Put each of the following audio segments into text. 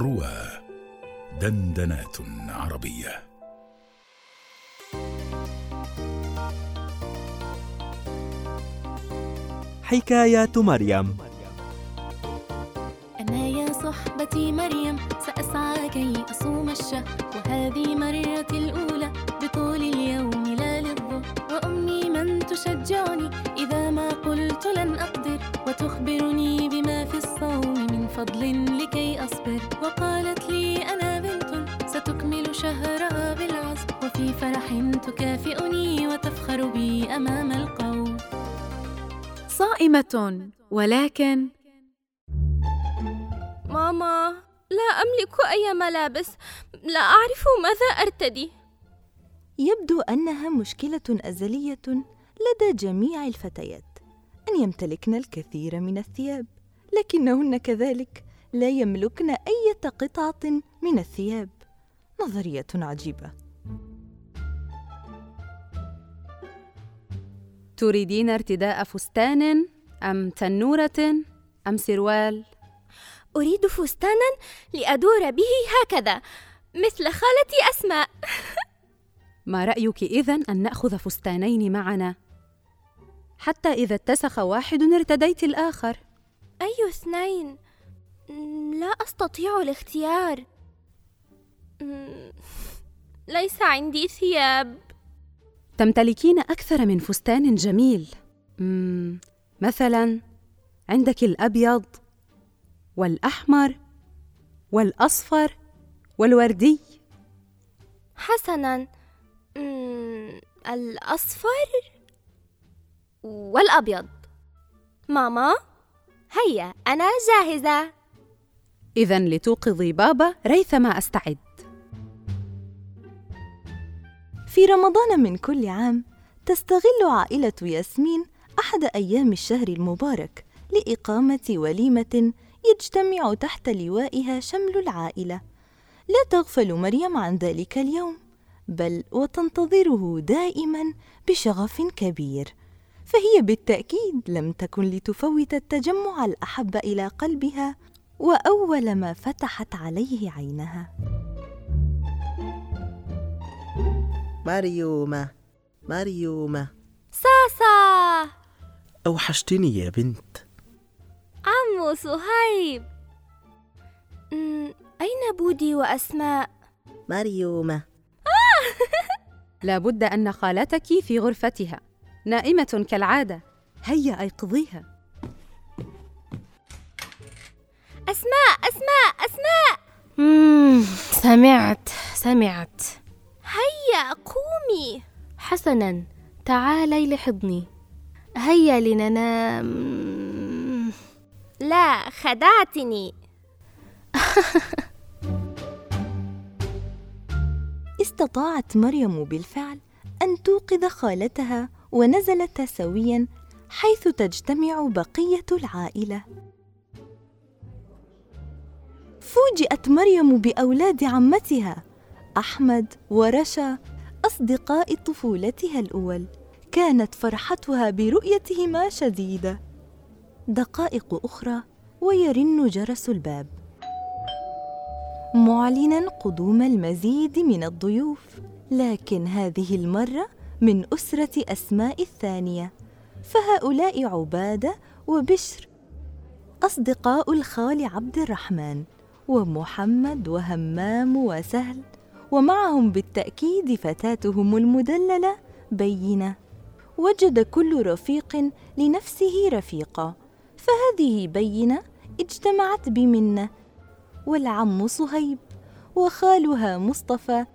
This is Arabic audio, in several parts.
روى دندنات عربية. حكايات مريم. أنا يا صحبتي مريم سأسعى كي أصوم الشهر وهذه مرتي الأولى بطول اليوم لا للظهر وأمي من تشجعني إذا ما قلت لن أقدر وتخبرني بما في الصوم من فضل لكي أصبر فرح تكافئني وتفخر بي أمام القوم. صائمة ولكن ماما لا أملك أي ملابس. لا أعرف ماذا أرتدي. يبدو أنها مشكلة أزلية لدى جميع الفتيات أن يمتلكن الكثير من الثياب لكنهن كذلك لا يملكن أي قطعة من الثياب. نظرية عجيبة. تريدين ارتداء فستان أم تنورة أم سروال؟ أريد فستانا لأدور به هكذا مثل خالتي أسماء ما رأيك إذن أن نأخذ فستانين معنا؟ حتى إذا اتسخ واحد ارتديت الآخر أي اثنين؟ لا أستطيع الاختيار ليس عندي ثياب تمتلكين أكثر من فستان جميل. مثلا عندك الأبيض والأحمر والأصفر والوردي. حسنا. الأصفر والأبيض. ماما هيا أنا جاهزة. إذا لتوقظي بابا ريثما أستعد. في رمضان من كل عام تستغل عائلة ياسمين أحد أيام الشهر المبارك لإقامة وليمة يجتمع تحت لوائها شمل العائلة. لا تغفل مريم عن ذلك اليوم بل وتنتظره دائما بشغف كبير. فهي بالتأكيد لم تكن لتفوت التجمع الأحب إلى قلبها وأول ما فتحت عليه عينها. مريومة مريومة ساسا! أوحشتني يا بنت. عمو صهيب. أين بودي وأسماء؟ مريومة لابد أن خالتك في غرفتها نائمة كالعادة. هيا أيقظيها. أسماء أسماء أسماء! مم. سمعت سمعت. هيا قومي. حسنا تعالي لحضني. هيا لننام. لا خدعتني. استطاعت مريم بالفعل أن توقظ خالتها ونزلتا سويا حيث تجتمع بقية العائلة. فوجئت مريم بأولاد عمتها. أحمد ورشا أصدقاء طفولتها الأول. كانت فرحتها برؤيتهما شديدة. دقائق أخرى ويرن جرس الباب. معلنا قدوم المزيد من الضيوف. لكن هذه المرة من أسرة أسماء الثانية. فهؤلاء عبادة وبشر. أصدقاء الخال عبد الرحمن ومحمد وهمام وسهل. ومعهم بالتأكيد فتاتهم المدللة بينة. وجد كل رفيق لنفسه رفيقا فهذه بينة اجتمعت بمنة والعم صهيب وخالها مصطفى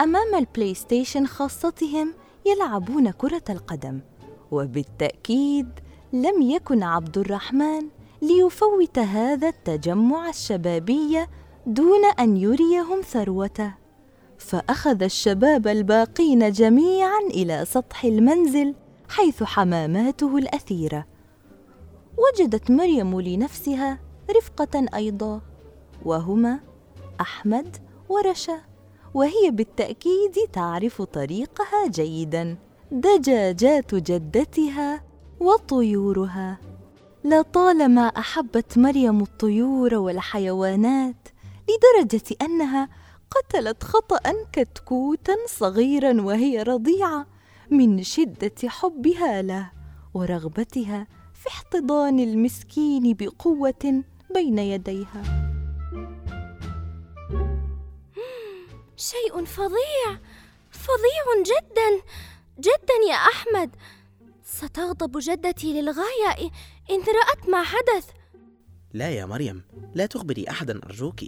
أمام البلاي ستيشن خاصتهم يلعبون كرة القدم. وبالتأكيد لم يكن عبد الرحمن ليفوت هذا التجمع الشبابي دون أن يريهم ثروته. فأخذ الشباب الباقين جميعا إلى سطح المنزل حيث حماماته الأثيرة. وجدت مريم لنفسها رفقة أيضا وهما أحمد ورشا وهي بالتأكيد تعرف طريقها جيدا. دجاجات جدتها وطيورها. لطالما أحبت مريم الطيور والحيوانات لدرجة أنها قتلت خطأ كتكوتا صغيرا وهي رضيعة من شدة حبها له ورغبتها في احتضان المسكين بقوة بين يديها. شيء فظيع فظيع جدا جدا يا أحمد. ستغضب جدتي للغاية إن رأت ما حدث. لا يا مريم لا تخبري أحدا أرجوك.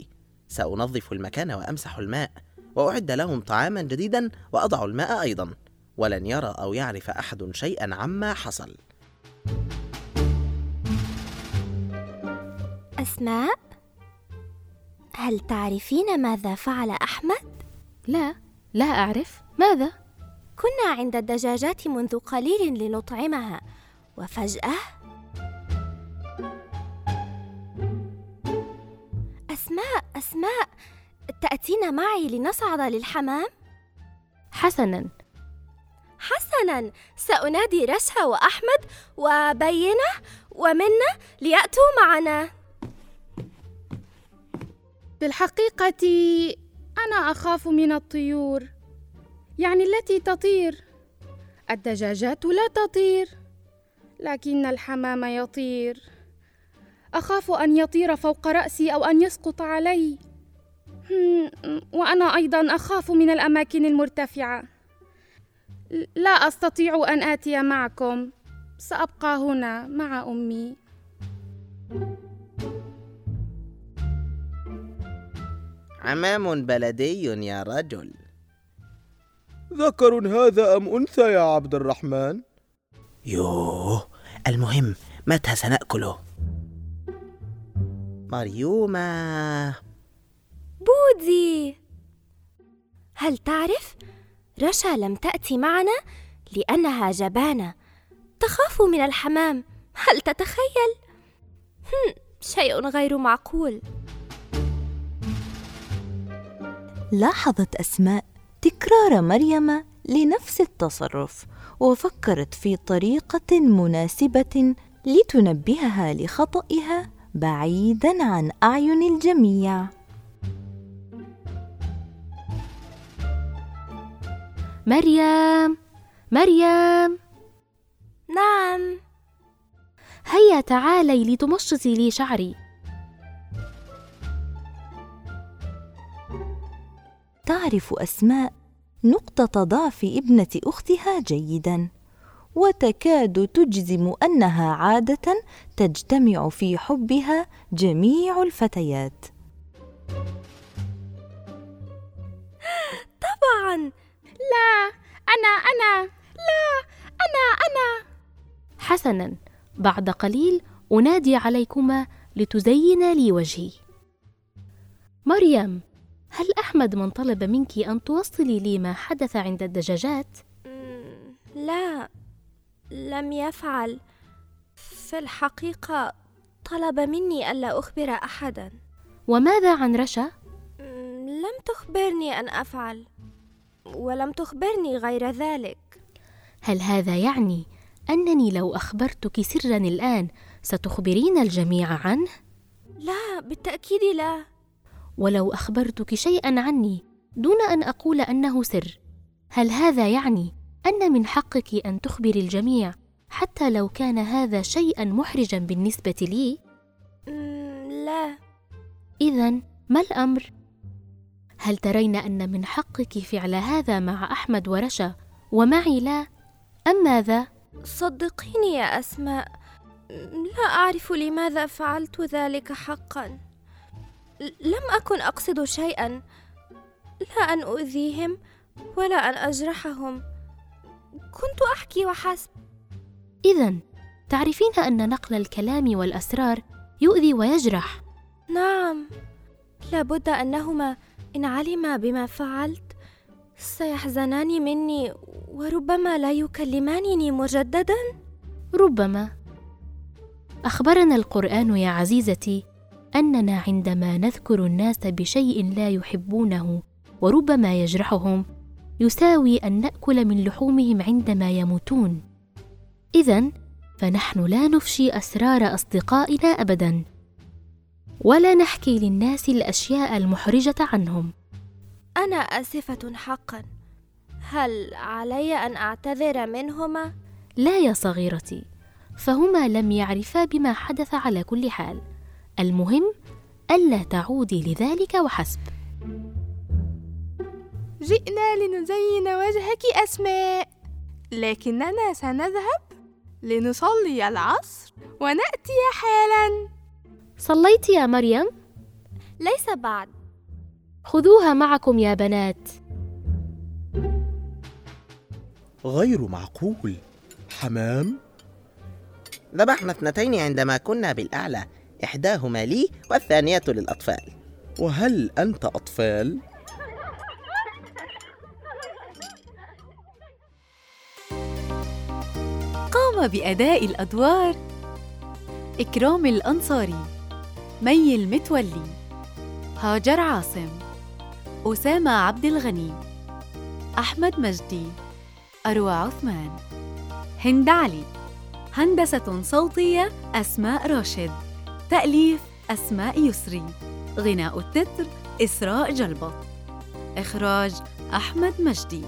سأنظف المكان وأمسح الماء وأعد لهم طعاما جديدا وأضع الماء أيضا ولن يرى أو يعرف أحد شيئا عما حصل أسماء هل تعرفين ماذا فعل أحمد؟ لا لا أعرف ماذا؟ كنا عند الدجاجات منذ قليل لنطعمها وفجأة أسماء تأتين معي لنصعد للحمام؟ حسنا. حسنا سأنادي رشا وأحمد وبينة ومنة ليأتوا معنا. في الحقيقة أنا أخاف من الطيور يعني التي تطير. الدجاجات لا تطير لكن الحمام يطير. أخاف أن يطير فوق رأسي أو أن يسقط علي. وأنا أيضا أخاف من الأماكن المرتفعة. لا أستطيع أن آتي معكم. سأبقى هنا مع أمي. عمام بلدي يا رجل. ذكر هذا أم أنثى يا عبد الرحمن؟ يوه المهم متى سنأكله؟ مريومة. بودي! هل تعرف؟ رشا لم تأتي معنا لأنها جبانة. تخاف من الحمام. هل تتخيل؟ هم شيء غير معقول. لاحظت أسماء تكرار مريم لنفس التصرف وفكرت في طريقة مناسبة لتنبهها لخطئها. بعيدا عن أعين الجميع. مريم مريم. نعم. هيا تعالي لتمشطي لي شعري. تعرف أسماء نقطة ضعف ابنة أختها جيدا. وتكاد تجزم أنها عادة تجتمع في حبها جميع الفتيات. طبعا. لا أنا أنا. لا أنا أنا. حسنا. بعد قليل أنادي عليكما لتزينا لي وجهي. مريم هل أحمد من طلب منك أن توصلي لي ما حدث عند الدجاجات؟ لا. لم يفعل في الحقيقة طلب مني ألا أخبر أحدا وماذا عن رشا؟ لم تخبرني أن أفعل ولم تخبرني غير ذلك هل هذا يعني أنني لو أخبرتك سرا الآن ستخبرين الجميع عنه؟ لا بالتأكيد لا ولو أخبرتك شيئا عني دون أن أقول أنه سر هل هذا يعني أن من حقك أن تخبري الجميع حتى لو كان هذا شيئا محرجا بالنسبة لي. لا. اذا ما الأمر؟ هل ترين أن من حقك فعل هذا مع أحمد ورشا؟ ومعي لا. أم ماذا؟ صدقيني يا أسماء. لا أعرف لماذا فعلت ذلك حقا. لم أكن أقصد شيئا. لا أن أؤذيهم ولا أن أجرحهم. كنت أحكي وحسب. إذا تعرفين أن نقل الكلام والأسرار يؤذي ويجرح. نعم. لابد أنهما إن علما بما فعلت سيحزنان مني وربما لا يكلمانني مجددا. ربما. أخبرنا القرآن يا عزيزتي أننا عندما نذكر الناس بشيء لا يحبونه وربما يجرحهم يساوي أن نأكل من لحومهم عندما يموتون. اذا فنحن لا نفشي أسرار أصدقائنا ابدا. ولا نحكي للناس الأشياء المحرجة عنهم. أنا آسفة حقا. هل علي أن أعتذر منهما؟ لا يا صغيرتي. فهما لم يعرفا بما حدث على كل حال. المهم ألا تعودي لذلك وحسب. جئنا لنزين وجهك أسماء. لكننا سنذهب لنصلي العصر ونأتي حالا. صليت يا مريم؟ ليس بعد. خذوها معكم يا بنات. غير معقول. حمام؟ ذبحنا اثنتين عندما كنا بالأعلى إحداهما لي والثانية للأطفال. وهل أنت أطفال؟ قام بأداء الأدوار. إكرام الأنصاري مي المتولي هاجر عاصم أسامة عبد الغني أحمد مجدي أروى عثمان هند علي هندسة صوتية أسماء راشد تأليف أسماء يسري غناء التتر إسراء جلبط إخراج أحمد مجدي.